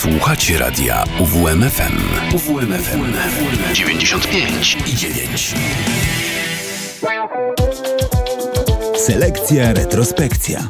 Słuchacie radia UWMFM. UWMFM 95 i 9. Selekcja retrospekcja.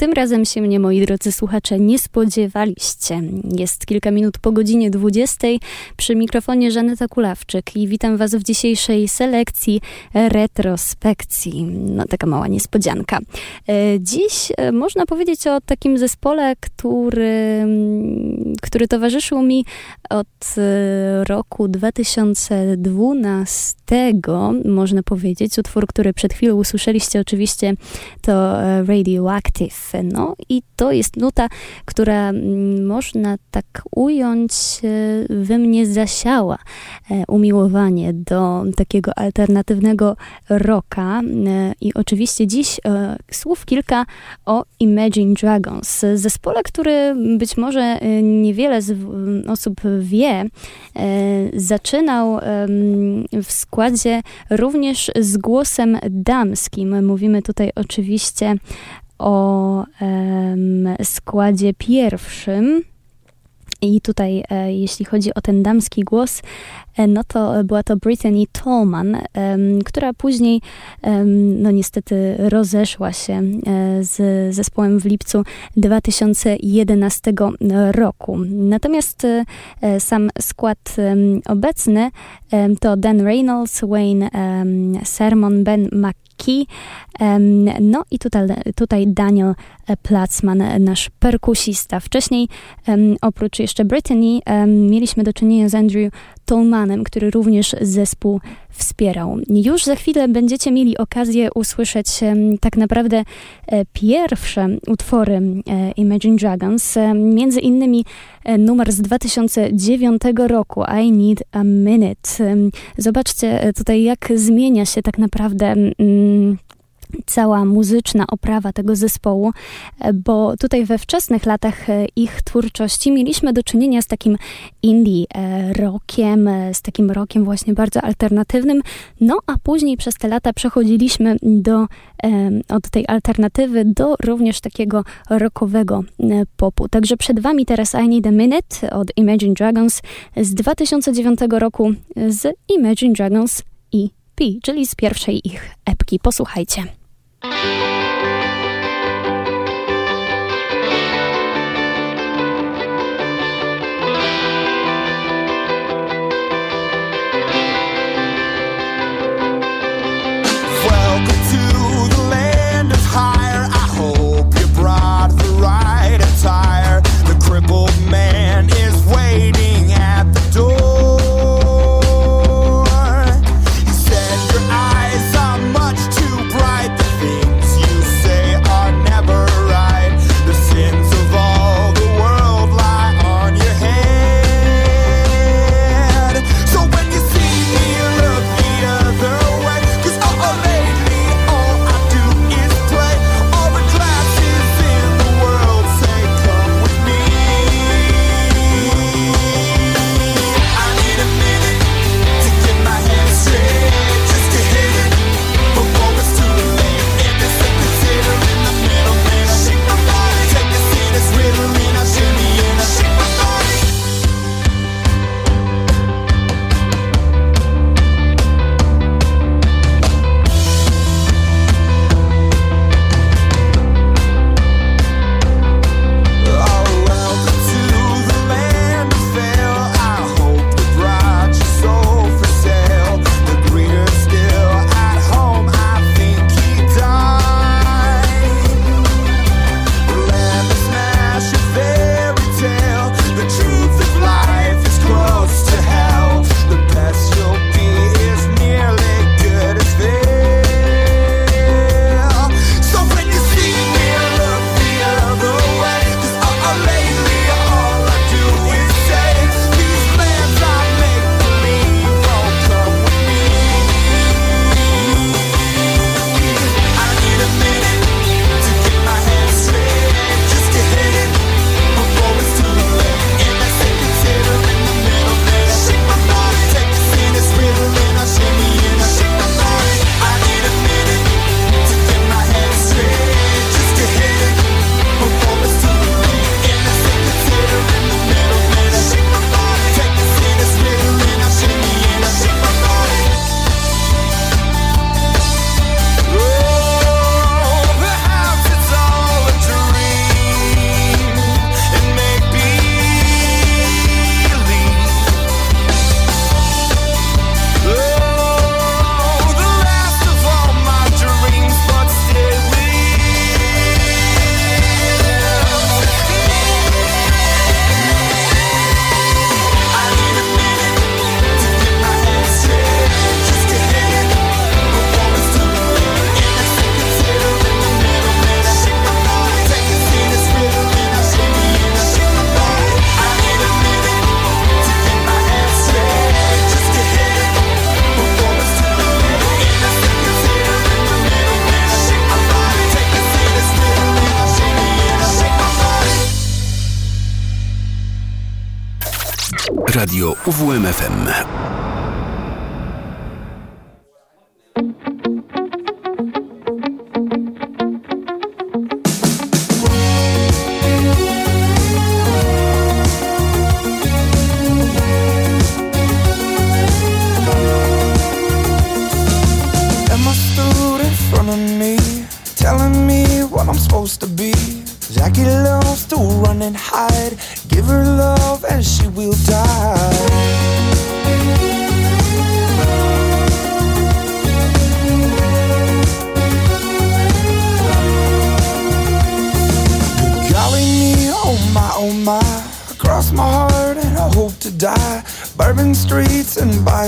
Tym razem się mnie, moi drodzy słuchacze, nie spodziewaliście. Jest kilka minut po godzinie 20. Przy mikrofonie Żaneta Kulawczyk i witam Was w dzisiejszej selekcji retrospekcji. No, taka mała niespodzianka. E, dziś e, można powiedzieć o takim zespole, który, który towarzyszył mi od e, roku 2012, można powiedzieć. Utwór, który przed chwilą usłyszeliście, oczywiście to Radioactive no i to jest nuta, która mm, można tak ująć, e, we mnie zasiała e, umiłowanie do takiego alternatywnego rocka. E, I oczywiście dziś słów kilka o Imagine Dragons. Zespole, który być może niewiele osób wie, zaczynał w składzie również z głosem damskim. Mówimy tutaj oczywiście o składzie pierwszym. I tutaj, e, jeśli chodzi o ten damski głos, e, no to była to Brittany Tallman, która później, no niestety, rozeszła się e, z zespołem w lipcu 2011 roku. Natomiast sam skład obecny to Dan Reynolds, Wayne Sermon, Ben McKee, no i tutaj, tutaj Daniel Placman, nasz perkusista. Wcześniej, oprócz jeszcze Brittany, mieliśmy do czynienia z Andrew Tolmanem, który również zespół wspierał. Już za chwilę będziecie mieli okazję usłyszeć tak naprawdę e, pierwsze utwory e, Imagine Dragons, między innymi e, numer z 2009 roku I Need a Minute. Zobaczcie tutaj jak zmienia się tak naprawdę mm, cała muzyczna oprawa tego zespołu, e, bo tutaj we wczesnych latach e, ich twórczości mieliśmy do czynienia z takim indie e, rockiem, z takim rockiem właśnie bardzo alternatywnym, no a później przez te lata przechodziliśmy do, od tej alternatywy do również takiego rockowego popu. Także przed wami teraz I Need a Minute od Imagine Dragons z 2009 roku z Imagine Dragons EP, czyli z pierwszej ich epki. Posłuchajcie. Radio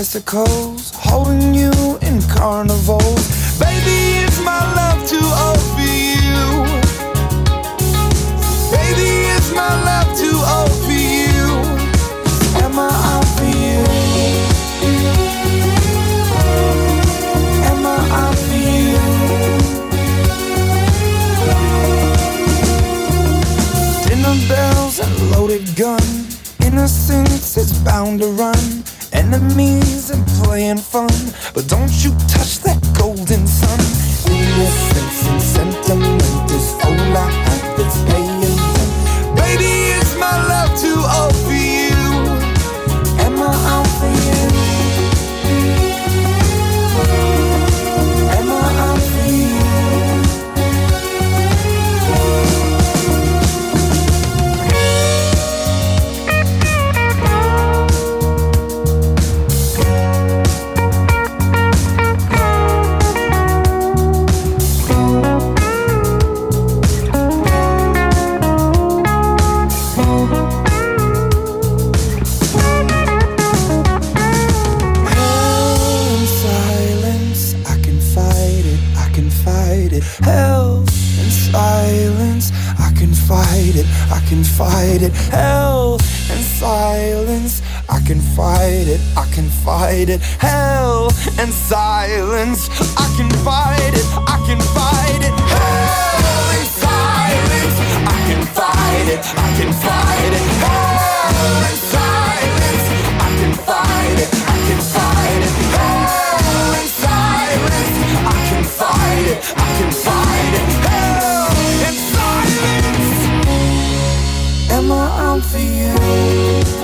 bicycles, holding you in carnivals. Baby, it's my love to offer you. Baby, it's my love to offer you. Am I out for you? Am I out for you? Dinner bells and loaded gun. Innocence is bound to run. Enemies and playing fun. But don't fight it, I can fight it. Hell in silence, I can fight it, I can fight it. Hell and silence, I can fight it, I can fight it. Hell and silence, I can fight it, I can fight it. Hell in silence, I can fight it, I can fight it. Hell in silence, I can fight it, I can fight it. For you?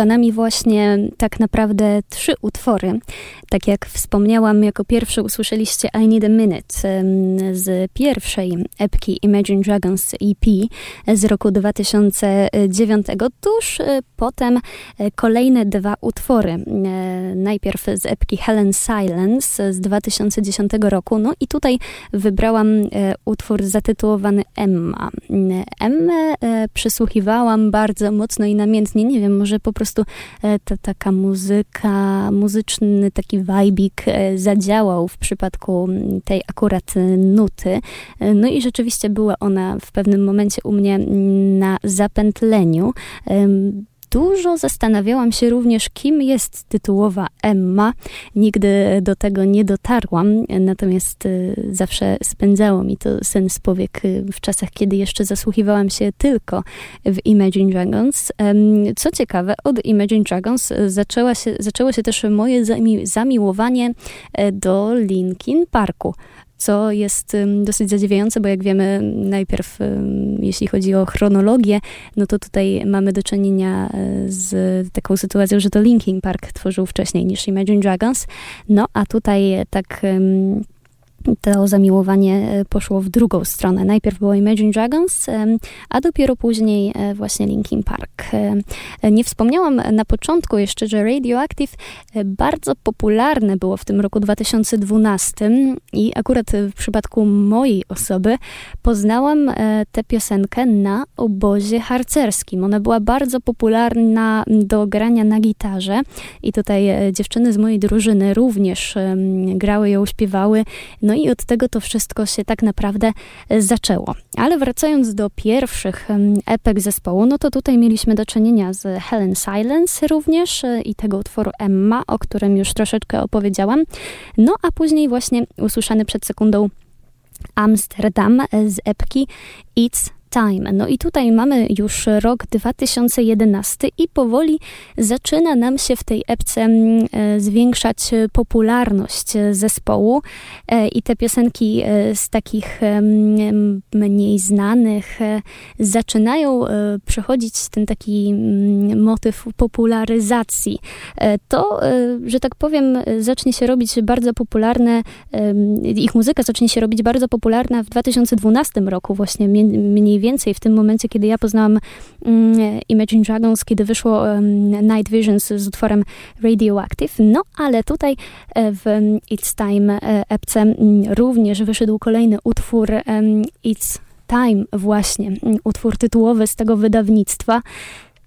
Za nami właśnie tak naprawdę trzy utwory. Tak jak wspomniałam, jako pierwszy usłyszeliście I Need a Minute z pierwszej epki Imagine Dragons EP z roku 2009. Tuż e, potem e, kolejne dwa utwory. E, najpierw z epki Helen Silence z 2010 roku. No i tutaj wybrałam utwór zatytułowany Emma. Emmę przysłuchiwałam bardzo mocno i namiętnie. Nie wiem, może po prostu ta taka muzyka, muzyczny taki vibik zadziałał w przypadku tej akurat nuty. No i rzeczywiście była ona w pewnym momencie u mnie na zapętleniu. Dużo zastanawiałam się również, kim jest tytułowa Emma. Nigdy do tego nie dotarłam, natomiast y, zawsze spędzało mi to sens powiek y, w czasach, kiedy jeszcze zasłuchiwałam się tylko w Imagine Dragons. Co ciekawe, od Imagine Dragons zaczęła się, zaczęło się też moje zami zamiłowanie e, do Linkin Parku co jest dosyć zadziwiające, bo jak wiemy, najpierw jeśli chodzi o chronologię, no to tutaj mamy do czynienia e, z taką sytuacją, że to Linkin Park tworzył wcześniej niż Imagine Dragons, no a tutaj tak to zamiłowanie e, poszło w drugą stronę. Najpierw było Imagine Dragons, a dopiero później e, właśnie Linkin Park. E, nie wspomniałam na początku jeszcze, że Radioactive bardzo popularne było w tym roku 2012 i akurat w przypadku mojej osoby poznałam tę piosenkę na obozie harcerskim. Ona była bardzo popularna do grania na gitarze i tutaj dziewczyny z mojej drużyny również grały ją, śpiewały. No i od tego to wszystko się tak naprawdę e, zaczęło. Ale wracając do pierwszych epek zespołu, no to tutaj mieliśmy do czynienia z Helen Silence również e, i tego utworu Emma, o którym już troszeczkę opowiedziałam. No a później właśnie usłyszany przed sekundą Amsterdam e, z epki It's Time. No i tutaj mamy już rok 2011 i powoli zaczyna nam się w tej epce mm, e, zwiększać popularność zespołu e, i te piosenki e, z takich mniej znanych zaczynają przechodzić ten taki mm, motyw popularyzacji. To, że tak powiem, zacznie się robić bardzo popularne, ich muzyka zacznie się robić bardzo popularna w 2012 roku, właśnie mniej więcej w tym momencie, kiedy ja poznałam um, Imagine Dragons, kiedy wyszło Night Visions z utworem Radioactive. No, ale tutaj e, w It's Time e, epce również wyszedł kolejny utwór It's Time właśnie, utwór tytułowy z tego wydawnictwa.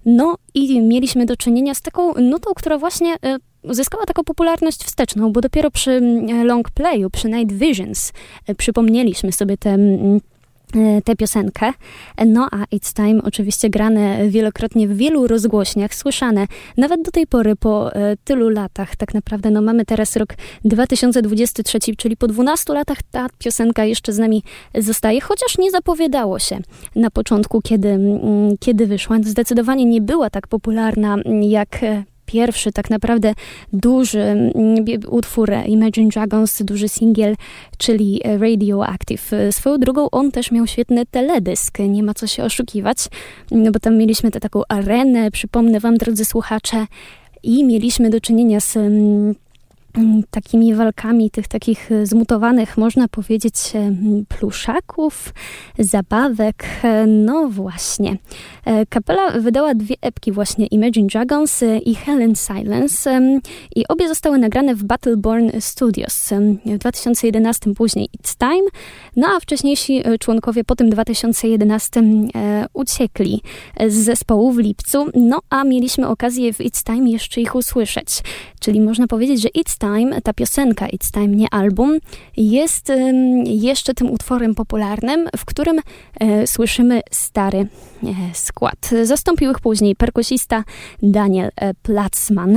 No i mieliśmy do czynienia z taką nutą, która właśnie e, uzyskała taką popularność wsteczną, bo dopiero przy long playu, przy Night Visions przypomnieliśmy sobie te tę piosenkę. No a It's Time oczywiście grane wielokrotnie w wielu rozgłośniach, słyszane nawet do tej pory po e, tylu latach. Tak naprawdę no mamy teraz rok 2023, czyli po 12 latach ta piosenka jeszcze z nami zostaje, chociaż nie zapowiadało się na początku, kiedy, kiedy wyszła. Zdecydowanie nie była tak popularna jak e, pierwszy tak naprawdę duży mm, utwór Imagine Dragons, duży singiel, czyli Radioactive. Swoją drugą on też miał świetny teledysk, nie ma co się oszukiwać, no bo tam mieliśmy tę taką arenę, przypomnę wam drodzy słuchacze, i mieliśmy do czynienia z Mm, takimi walkami tych takich e, zmutowanych, można powiedzieć, e, pluszaków, zabawek. E, no właśnie. Kapela wydała dwie epki właśnie, Imagine Dragons i Helen Silence i obie zostały nagrane w Battleborn Studios w 2011 później It's Time, no a wcześniejsi członkowie po tym 2011 uciekli z zespołu w lipcu, no a mieliśmy okazję w It's Time jeszcze ich usłyszeć. Czyli można powiedzieć, że It's Time, ta piosenka It's Time, nie album, jest jeszcze tym utworem popularnym, w którym e, słyszymy stary e, skład. Zastąpił ich później perkusista Daniel e, Platzman.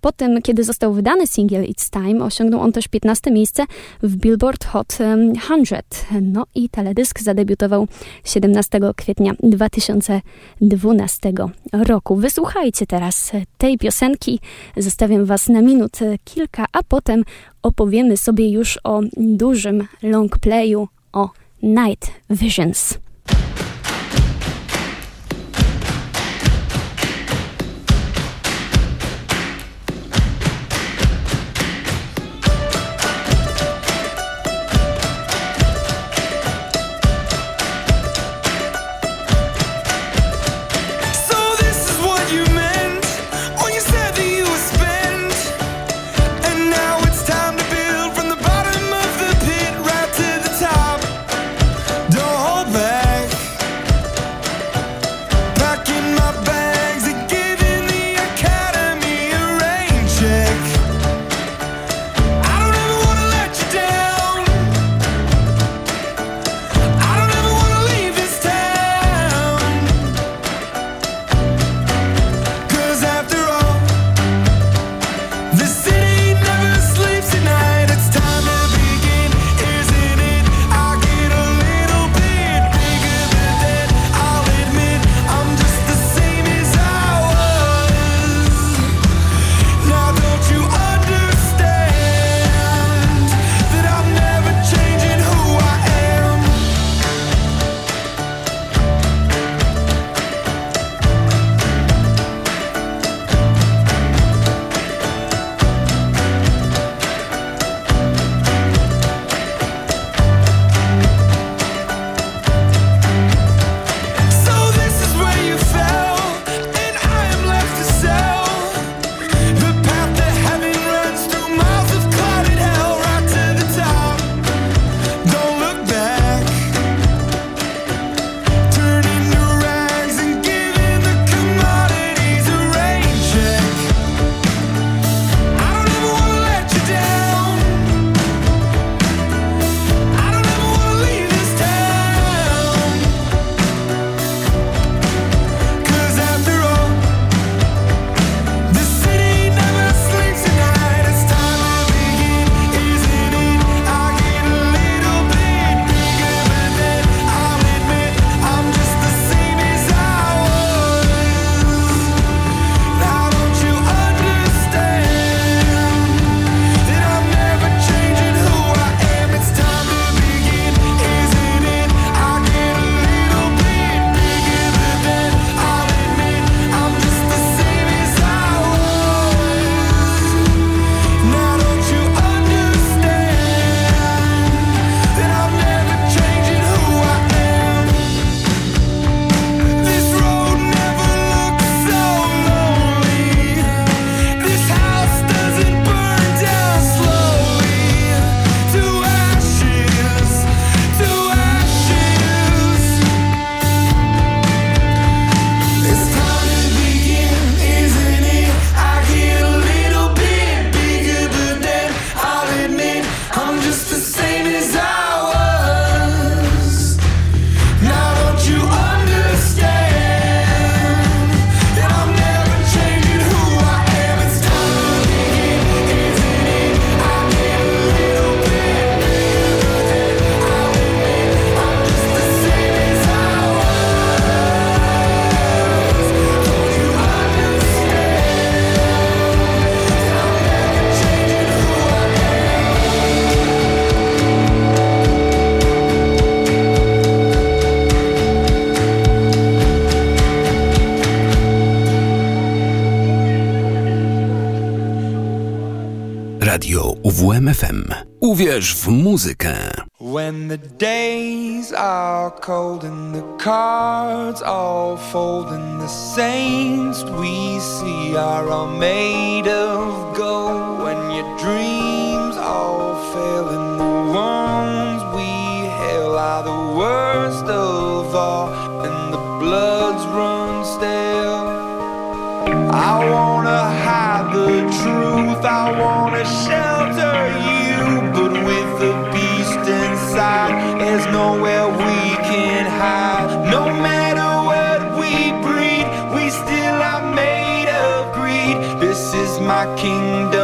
Potem, kiedy został wydany singiel It's Time, osiągnął on też 15 miejsce w Billboard Hot 100. No i teledysk zadebiutował 17 kwietnia 2012 roku. Wysłuchajcie teraz tej piosenki. Zostawiam Was na minut kilka, a potem opowiemy sobie już o dużym longplayu, o Night Visions. w muzykę. When the days are cold and the cards all fold and the saints we see are all made of kingdom.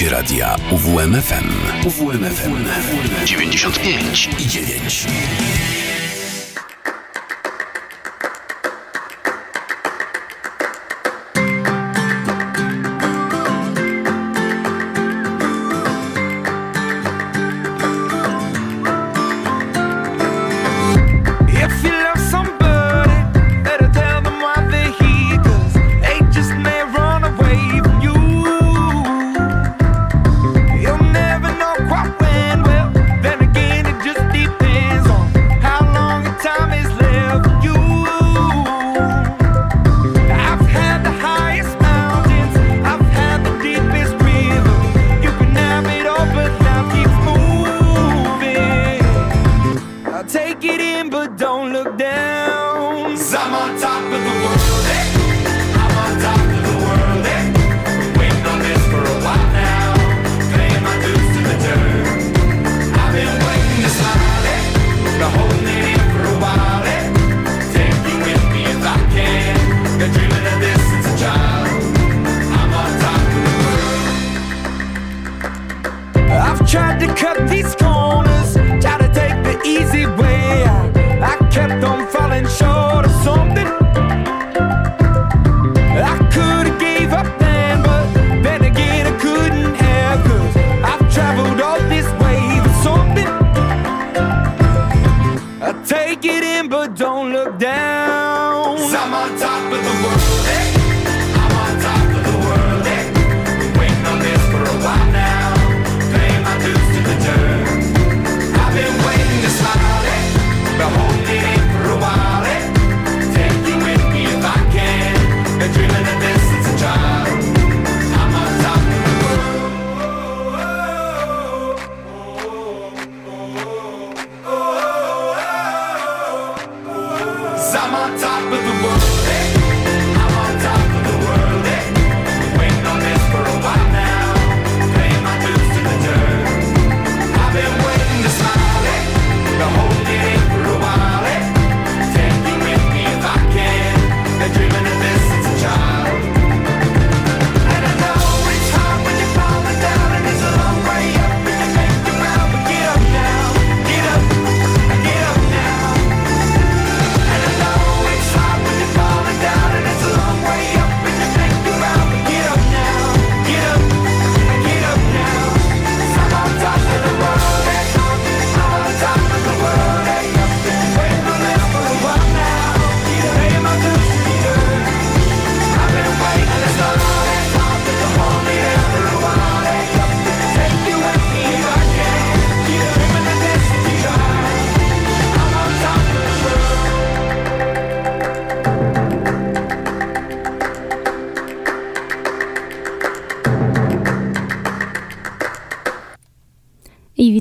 słuchacie radia UWMFM. UWMFM 95 i 9.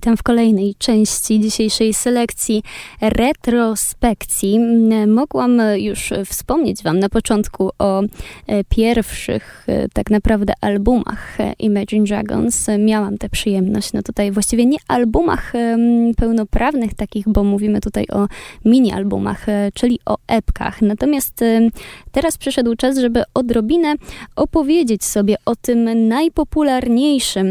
witam w kolejnej części dzisiejszej selekcji retrospekcji. Mogłam już wspomnieć Wam na początku o e, pierwszych e, tak naprawdę albumach Imagine Dragons. Miałam tę przyjemność, no tutaj właściwie nie albumach pełnoprawnych takich, bo mówimy tutaj o mini-albumach, e, czyli o epkach. Natomiast teraz przyszedł czas, żeby odrobinę opowiedzieć sobie o tym najpopularniejszym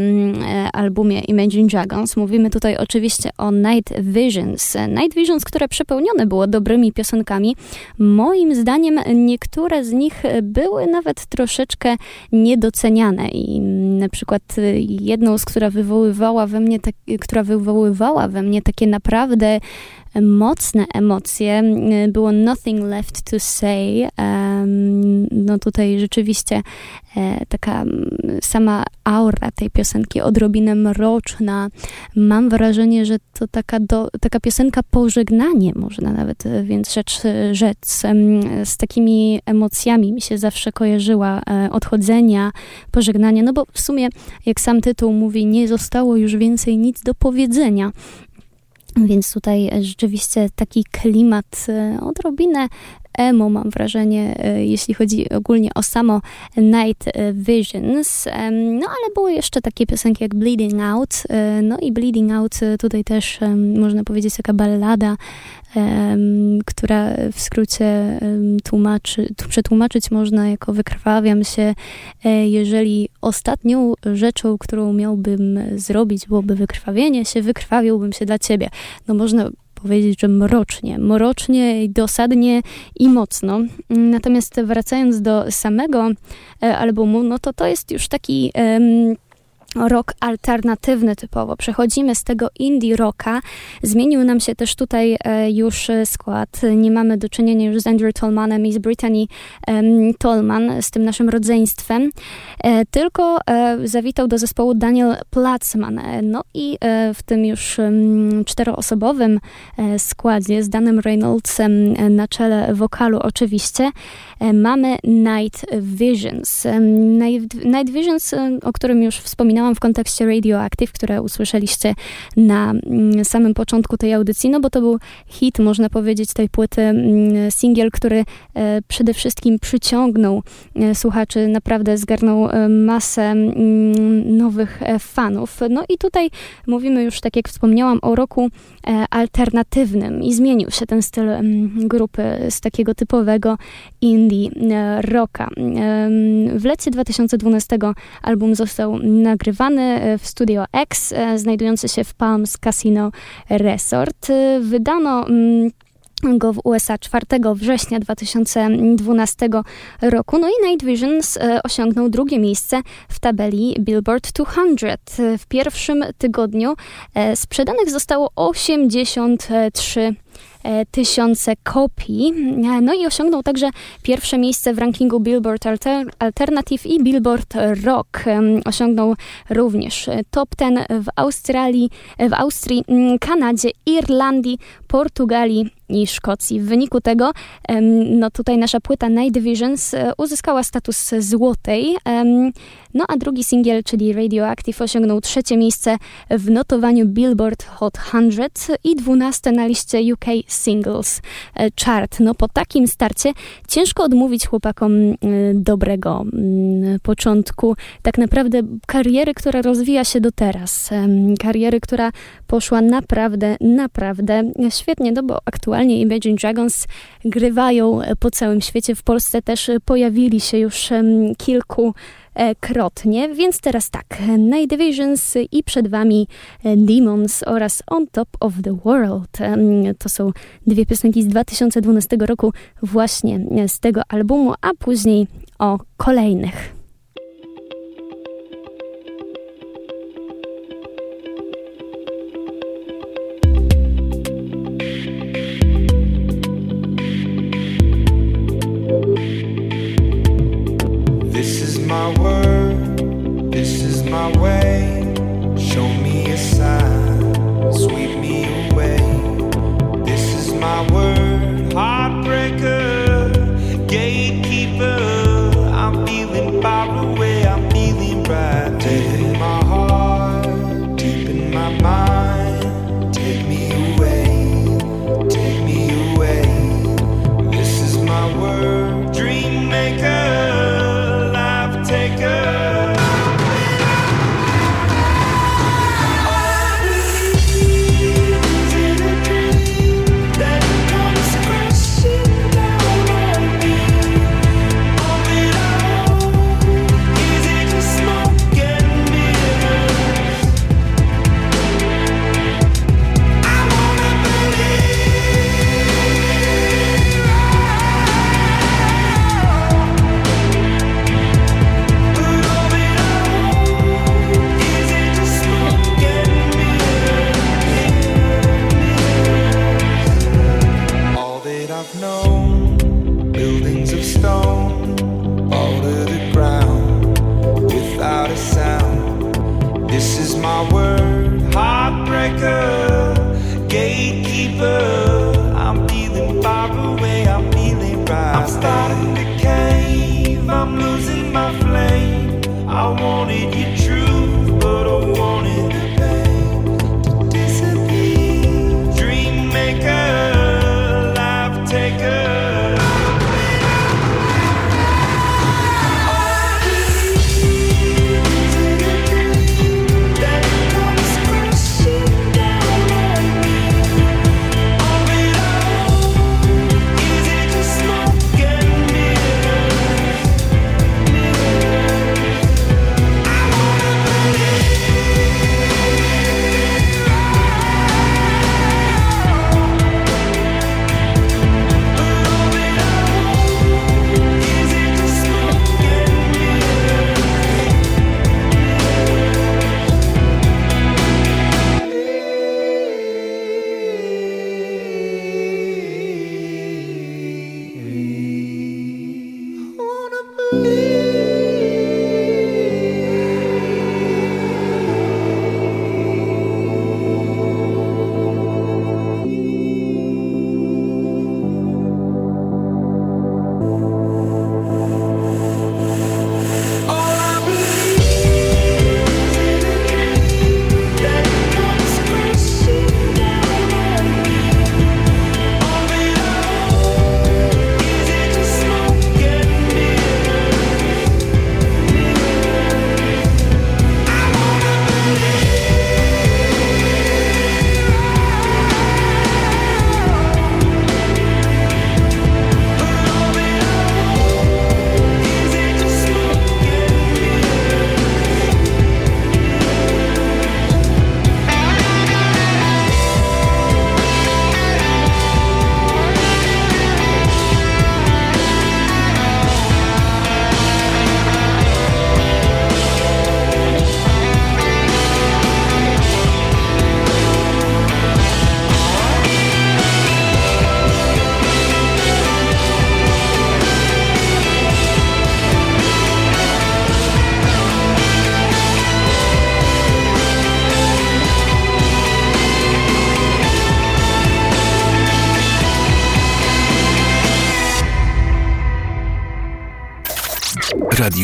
albumie Imagine Dragons. Mówimy tutaj oczywiście o Night Visions. Night Visions, które przepełnione było dobrymi piosenkami. Moim zdaniem niektóre z nich były nawet troszeczkę niedoceniane i na przykład jedną z, która wywoływała we mnie, tak, która wywoływała we mnie takie naprawdę mocne emocje. Było Nothing Left to Say. No tutaj rzeczywiście e, taka sama aura tej piosenki odrobinę mroczna. Mam wrażenie, że to taka, do, taka piosenka pożegnanie, można nawet e, więc rzecz rzec. Z takimi emocjami mi się zawsze kojarzyła e, odchodzenia, pożegnania, no bo w sumie, jak sam tytuł mówi, nie zostało już więcej nic do powiedzenia. Więc tutaj rzeczywiście taki klimat e, odrobinę emo, mam wrażenie, e, jeśli chodzi ogólnie o samo Night Visions. No ale były jeszcze takie piosenki jak Bleeding Out. E, no i Bleeding Out tutaj też można powiedzieć taka ballada która w skrócie tłumaczy, przetłumaczyć można jako wykrwawiam się, e, jeżeli ostatnią rzeczą, którą miałbym zrobić, byłoby wykrwawienie się, wykrwawiłbym się dla ciebie. No można powiedzieć, że mrocznie, mrocznie, dosadnie i mocno. Natomiast wracając do samego e, albumu, no to to jest już taki um, rock alternatywny typowo. Przechodzimy z tego indie rocka. Zmienił nam się też tutaj e, już skład. Nie mamy do czynienia już z Andrew Tolmanem i z Brittany Tolman, z tym naszym rodzeństwem, e, tylko e, zawitał do zespołu Daniel Platzman. No i w tym już czteroosobowym składzie z Danem Reynoldsem na czele wokalu oczywiście mamy Night Visions. Night Visions, o którym już wspominałem wspominałam w kontekście Radioactive, które usłyszeliście na mm, samym początku tej audycji, no bo to był hit, można powiedzieć, tej płyty, mm, singiel, który e, przede wszystkim przyciągnął e, słuchaczy, naprawdę zgarnął e, masę mm, nowych fanów. No i tutaj mówimy już, tak jak wspomniałam, o roku alternatywnym i zmienił się ten styl grupy z takiego typowego indie rocka. W lecie 2012 album został nagrany nagrywany e, w Studio X, e, znajdujący się w Palms Casino Resort. E, wydano mm, go w USA 4 września 2012 roku. No i Night Visions osiągnął drugie miejsce w tabeli Billboard 200. W pierwszym tygodniu sprzedanych zostało 83 E, tysiące kopii. E, no i osiągnął także pierwsze miejsce w rankingu Billboard Alter Alternative i Billboard Rock. Osiągnął również top 10 w Australii, w Austrii, Kanadzie, Irlandii, Portugalii i Szkocji. W wyniku tego, no tutaj nasza płyta Night Visions e, uzyskała status złotej, no a drugi singiel, czyli Radioactive, osiągnął trzecie miejsce w notowaniu Billboard Hot 100 i dwunaste na liście UK Singles Chart. No po takim starcie ciężko odmówić chłopakom dobrego początku, tak naprawdę kariery, która rozwija się do teraz. Kariery, która poszła naprawdę, naprawdę świetnie, no bo aktualnie Imagine Dragons grywają po całym świecie. W Polsce też pojawili się już kilku E, więc teraz tak, Night Divisions i przed Wami e, Demons oraz On Top of the World. To są dwie piosenki z 2012 roku właśnie z tego albumu, a później o kolejnych.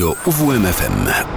Radio UWMFM.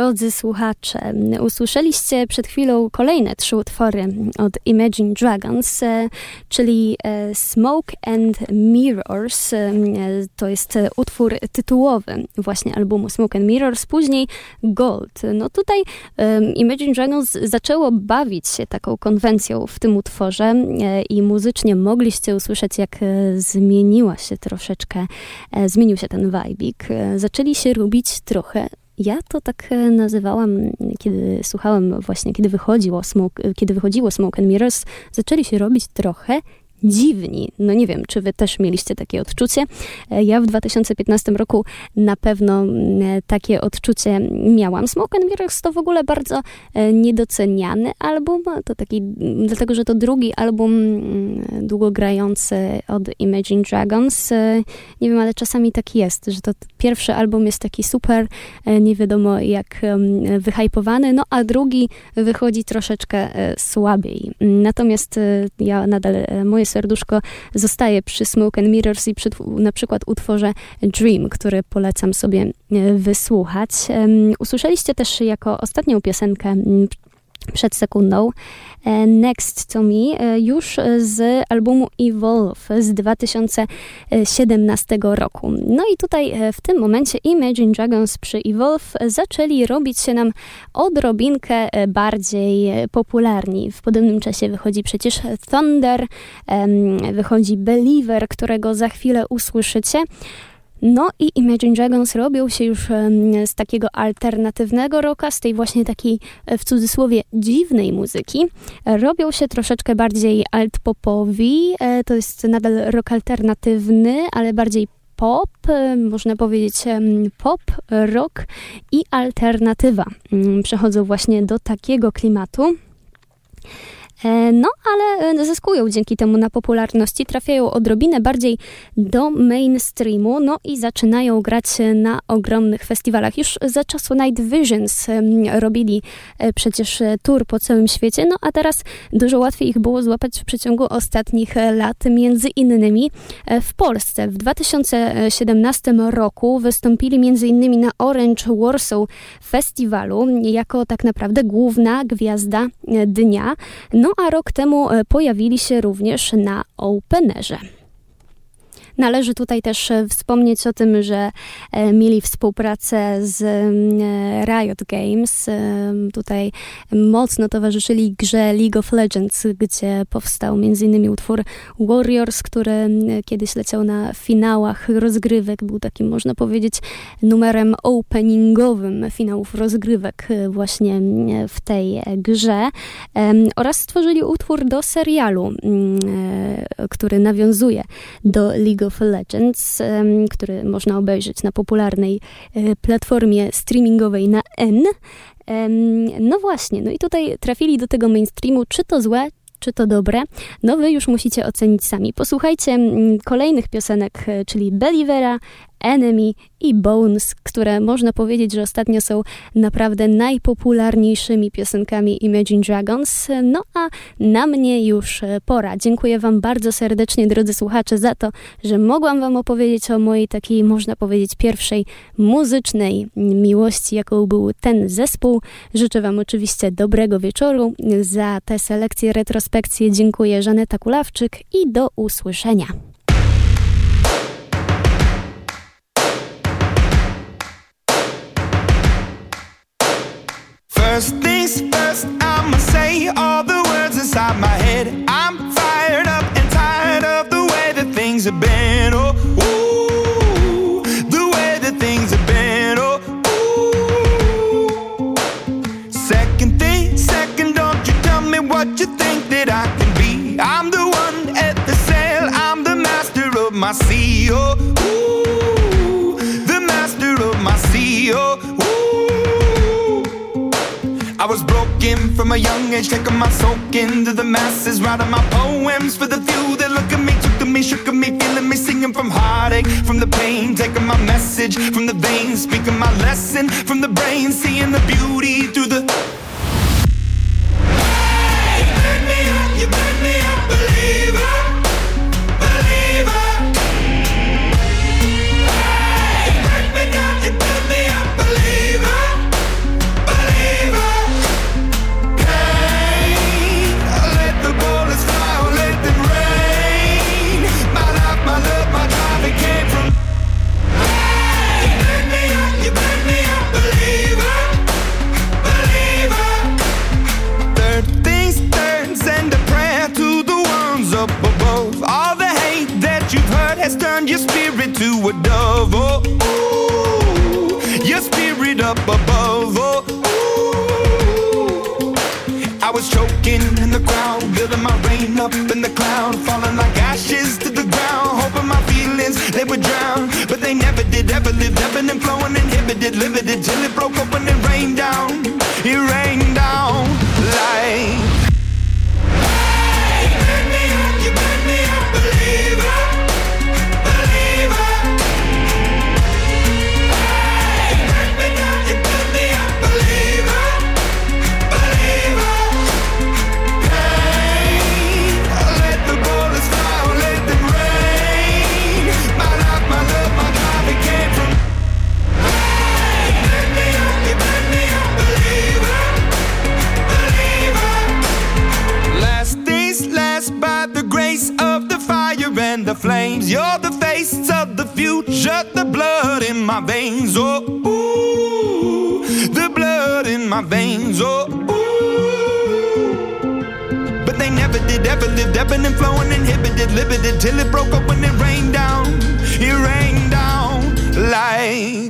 Drodzy słuchacze, usłyszeliście przed chwilą kolejne trzy utwory od Imagine Dragons, e, czyli e, Smoke and Mirrors. E, to jest utwór tytułowy właśnie albumu Smoke and Mirrors, później Gold. No tutaj Imagine Dragons zaczęło bawić się taką konwencją w tym utworze i muzycznie mogliście usłyszeć, jak zmieniła się troszeczkę, zmienił się ten vibik. Zaczęli się robić trochę ja to tak e, nazywałam, kiedy słuchałam właśnie, kiedy wychodziło Smoke, kiedy wychodziło Smoke and Mirrors, zaczęli się robić trochę dziwni. No nie wiem, czy wy też mieliście takie odczucie. E, ja w 2015 roku na pewno takie odczucie miałam. Smoke and Mirrors to w ogóle bardzo e, niedoceniany album. To taki, dlatego, że to drugi album długogrający od Imagine Dragons. E, nie wiem, ale czasami tak jest, że to pierwszy album jest taki super, nie wiadomo jak wyhypowany, no a drugi wychodzi troszeczkę słabiej. Natomiast ja nadal, moje serduszko zostaje przy Smoke and Mirrors i przy na przykład utworze Dream, który polecam sobie e, wysłuchać. Usłyszeliście też jako ostatnią piosenkę przed sekundą. E, Next to Me e, już z albumu Evolve z 2017 roku. No i tutaj e, w tym momencie Imagine Dragons przy Evolve zaczęli robić się nam odrobinkę bardziej popularni. W podobnym czasie wychodzi przecież Thunder, wychodzi Believer, którego za chwilę usłyszycie. No i Imagine Dragons robią się już z takiego alternatywnego rocka, z tej właśnie takiej e, w cudzysłowie dziwnej muzyki. Robią się troszeczkę bardziej alt-popowi, e, to jest nadal rock alternatywny, ale bardziej pop, e, można powiedzieć pop, rock i alternatywa. Mm, przechodzą właśnie do takiego klimatu. E, no, ale e, zyskują dzięki temu na popularności, trafiają odrobinę bardziej do mainstreamu, no i zaczynają grać na ogromnych festiwalach. Już za czasu Night Visions robili e, przecież tour po całym świecie, no a teraz dużo łatwiej ich było złapać w przeciągu ostatnich lat, między innymi w Polsce. W 2017 roku wystąpili między innymi na Orange Warsaw Festiwalu jako tak naprawdę główna gwiazda dnia. No a rok temu e, pojawili się również na Openerze. Należy tutaj też e, wspomnieć o tym, że e, mieli współpracę z mm, e, Riot Games. Tutaj mocno towarzyszyli grze League of Legends, gdzie powstał m.in. utwór Warriors, który kiedyś leciał na finałach rozgrywek. Był takim, można powiedzieć, numerem openingowym finałów rozgrywek właśnie w tej grze. Oraz stworzyli utwór do serialu, który nawiązuje do League of of Legends, który można obejrzeć na popularnej e, platformie streamingowej na N. No właśnie, no i tutaj trafili do tego mainstreamu, czy to złe, czy to dobre? No wy już musicie ocenić sami. Posłuchajcie kolejnych piosenek, e, czyli Believera, Enemy i Bones, które można powiedzieć, że ostatnio są naprawdę najpopularniejszymi piosenkami Imagine Dragons. No a na mnie już pora. Dziękuję Wam bardzo serdecznie, drodzy słuchacze, za to, że mogłam Wam opowiedzieć o mojej takiej, można powiedzieć, pierwszej muzycznej miłości, jaką był ten zespół. Życzę Wam oczywiście dobrego wieczoru. Za tę selekcję, retrospekcję dziękuję Żaneta Kulawczyk i do usłyszenia. First things first, I'ma say all the words inside my head. I'm fired up and tired of the way that things have been. Oh, ooh, the way that things have been. Oh, ooh. Second thing, second, don't you tell me what you think that I can be. I'm the one at the sail, I'm the master of my sea. Oh, ooh, the master of my sea. Oh, I broken from a young age, taking my soak into the masses, writing my poems for the few that look at me, took to me, shook at me, feeling me, singing from heartache, from the pain, taking my message from the veins, speaking my lesson from the brain, seeing the beauty through the. Hey, you burn me up, you me inhibited, limited till it broke open veins. Oh, ooh, the blood in my veins. Oh, ooh. But they never did, ever lived, ebbing and flowing, inhibited, limited, till it broke up when it rained down. It rained down like.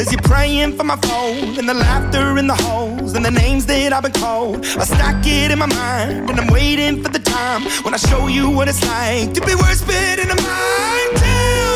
Is you're praying for my phone and the laughter in the holes and the names that I've been called? I stack it in my mind and I'm waiting for the time when I show you what it's like to be worse fit in a mind. a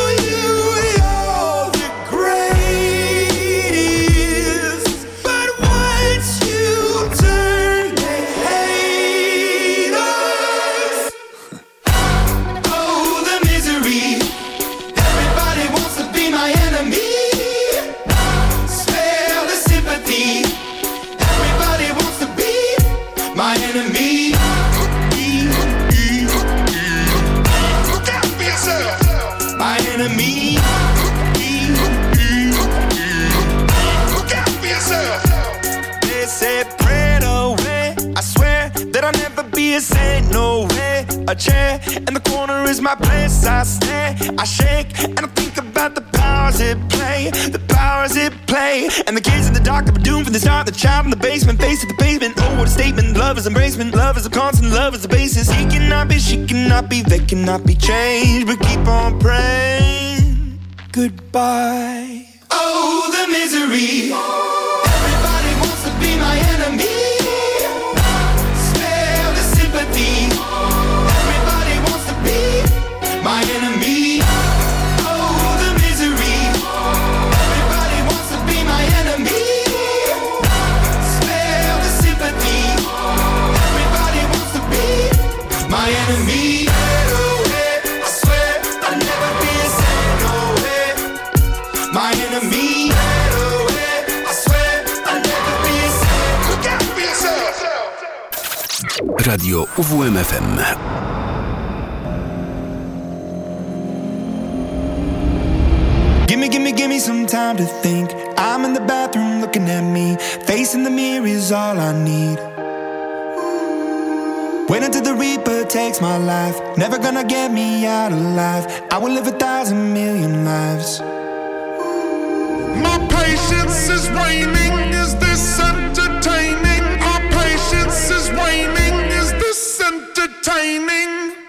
And the kids in the dark that were doomed from the start. The child in the basement, face to the pavement. Oh, what a statement! Love is embracement, love is a constant, love is the basis. He cannot be, she cannot be, they cannot be changed. But keep on praying. Goodbye. Oh, the misery. Everybody wants to be my enemy. Radio UWMFM. Gimme, gimme, gimme some time to think. I'm in the bathroom looking at me. Facing the mirror is all I need. Wait until the Reaper takes my life. Never gonna get me out alive. I will live a thousand million lives. My patience is waning. Entertaining?